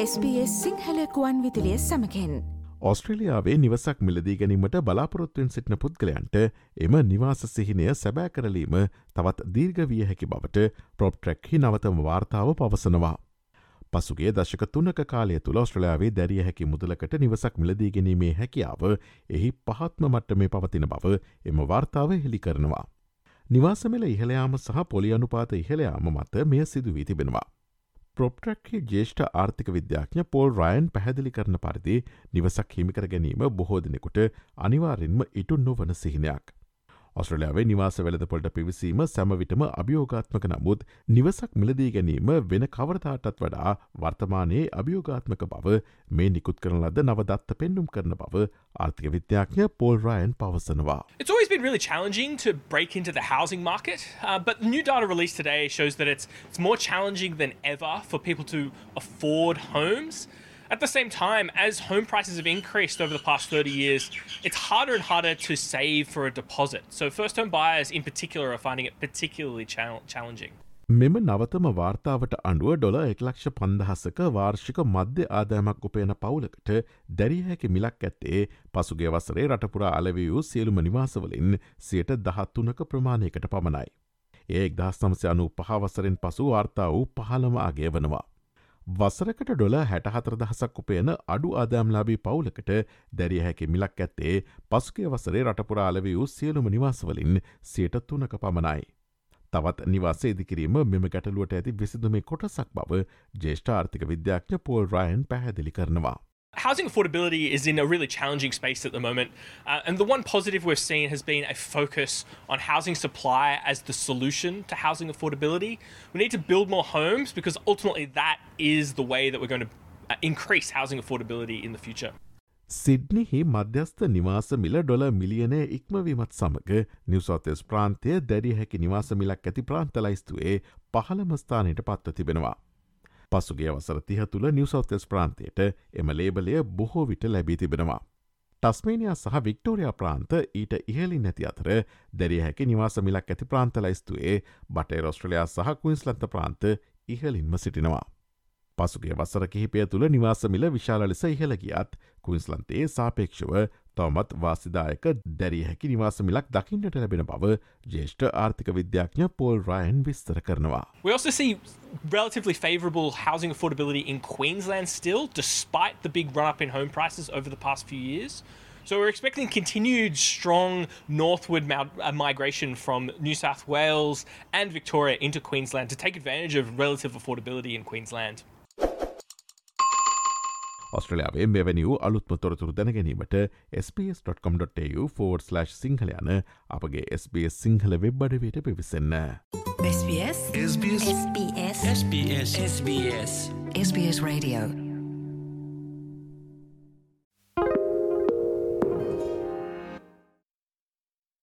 SBS සිංහලකුවන් විදිලිය සමකෙන් ඔස්ට්‍රලියාවේ නිවසක් මිලදී ගැනීමට බලාපොරොත්තුවෙන් සිටින පුද්ගලයන්ට එම නිවාස සිහිනය සැබෑ කරලීම තවත් දීර්ග විය හැකි බවට ප්‍රොප්ට්‍රැක්හි නවතම වාර්තාව පවසනවා. පසුගේ දශක තුනක කාලය තුළ ඔස්ට්‍රලයාාවේ දැරිය හැකි මුදලකට නිවසක් මිලදී ගැනීමේ හැකියාව එහි පහත්ම මට්ට මේ පවතින බව එම වාර්තාව හෙළි කරනවා. නිවාසමල ඉහළයාම සහ පොලි අනුපාත ඉහළයාම මත මෙය සිදුවී තිබෙනවා. ප්‍රොප්ට්‍රක්හි ජේෂ්ඨ ආර්ථික විද්‍යාඥ පෝල් රයන් පැහැදිලි කරන පරිදි නිවසක් හිමිකර ගැනීම බොහෝ දෙනෙකුට අනිවාරෙන්ම ඉටු නොවන සිහිනයක්. ඔස්ට්‍රලයාාවේ නිවාස වෙලදපොලට පිවිසීම සැමවිටම අභියෝගාත්මක නමුත් නිවසක් මිලදී ගැනීම වෙන කවරතාටත් වඩා වර්තමානයේ අභියෝගාත්මක බව මේ නිකුත් කරන ලද නවදත්ත පෙන්නුම් කරන බව ආර්ථික විද්‍යාඥ පෝල් රයන් පවසනවා. It's always been really challenging to break into the housing market, uh, but new data released today shows that it's, it's more challenging than ever for people to afford homes. At the same time, as home prices have increased over the past 30 years, it's harder and harder to save for a deposit. So, first home buyers in particular are finding it particularly challenging. මෙම නවතම වාර්තාවට අඩුව ඩොල එක්ලක්ෂ පන්දහසක වාර්ෂික මධ්‍ය ආදායමක් උපයන පවුලකට දැරියහැකි මිලක් ඇත්තේ පසුගේ වසරේ රටපුරා අලවී වූ සියලුම නිවාසවලින් සියට දහත්තුනක ප්‍රමාණයකට පමණයි. ඒ එක්දහස් සමසය අනු පහවසරෙන් පසු වාර්තා වූ පහළම අගේ වනවා. වසරකට ඩොල හැටහතර දහසක් උපයන අඩු ආදාම්ලාබී පවුලකට දැරිය හැකි මිලක් ඇත්තේ පසුකේ වසරේ රටපුරාලවී වූ සියලුම නිවාසවලින් සියට තුනක පමණයි. තවත් නිවාසේ ඉදිකිරීම මෙම ගැටලුවට ඇති විසිදුමේ කොටසක් බව ජේෂ්ඨාර්ථික විද්‍යාඥ පෝල් රයන් පැහැදිලි කරනවා. Housing affordability is in a really challenging space at the moment. Uh, and the one positive we've seen has been a focus on housing supply as the solution to housing affordability. We need to build more homes because ultimately that is the way that we're going to uh, increase housing affordability in the future. සිඩ්නිහි මධ්‍යස්ථ නිවාස මිල ඩොල මිලියනය ඉක්මවීමත් සමඟ නිවසෝතෙස් ප්‍රාන්තය දැරිය හැකි නිවාස මිලක් ඇති ප්‍රාන්තලයිස්තුවේ පහළමස්ථානයට පත්ව තිබෙනවා. පසුගේ වසර තිහ තුළ නිවසෞතෙස් ප්‍රාන්තයට එම ලේබලය බොහෝ විට ලැබී තිබෙනවා. ටස්මේනියා සහ වික්ටෝරයා ප්‍රාන්ත ඊට ඉහලි නැති අතර දැරිය හැකි නිවාස මිලක් ඇති ප්‍රාන්තලයිස්තුවේ බටේ රොස්ට්‍රලයා සහ කුයින්ස්ලන්ත ප්‍රාන්ත ඉහලින්ම සිටිනවා. පසුගේ වසර කිහිපය තුළ නිවාසමිල විශාල ලෙස ඉහළ ගියත් කුයින්ස්ලන්තේ සාපේක්ෂව තවමත් වාසිදායක දැරිය හැකි නිවාසමිලක් දකින්නට ලැබෙන බව ජේෂ්ඨ ආර්ථික විද්‍යාඥ පෝල් රයන් විස්තර කරනවා. We also see relatively favourable housing affordability in Queensland still, despite the big run up in home prices over the past few years. So we're expecting continued strong northward uh, migration from New South Wales and Victoria into Queensland to take advantage of relative affordability in Queensland. ඔස්ට්‍රලයාාවේ මෙවැනි වූ අලුත්ම තොරතුරු දැනගැනීමට ps.com.tu4/ Sinhala යන අපගේ SBS Sinhala web අඩවයට පිවිසන්න. SBS SBS SBS SBS SBS Radio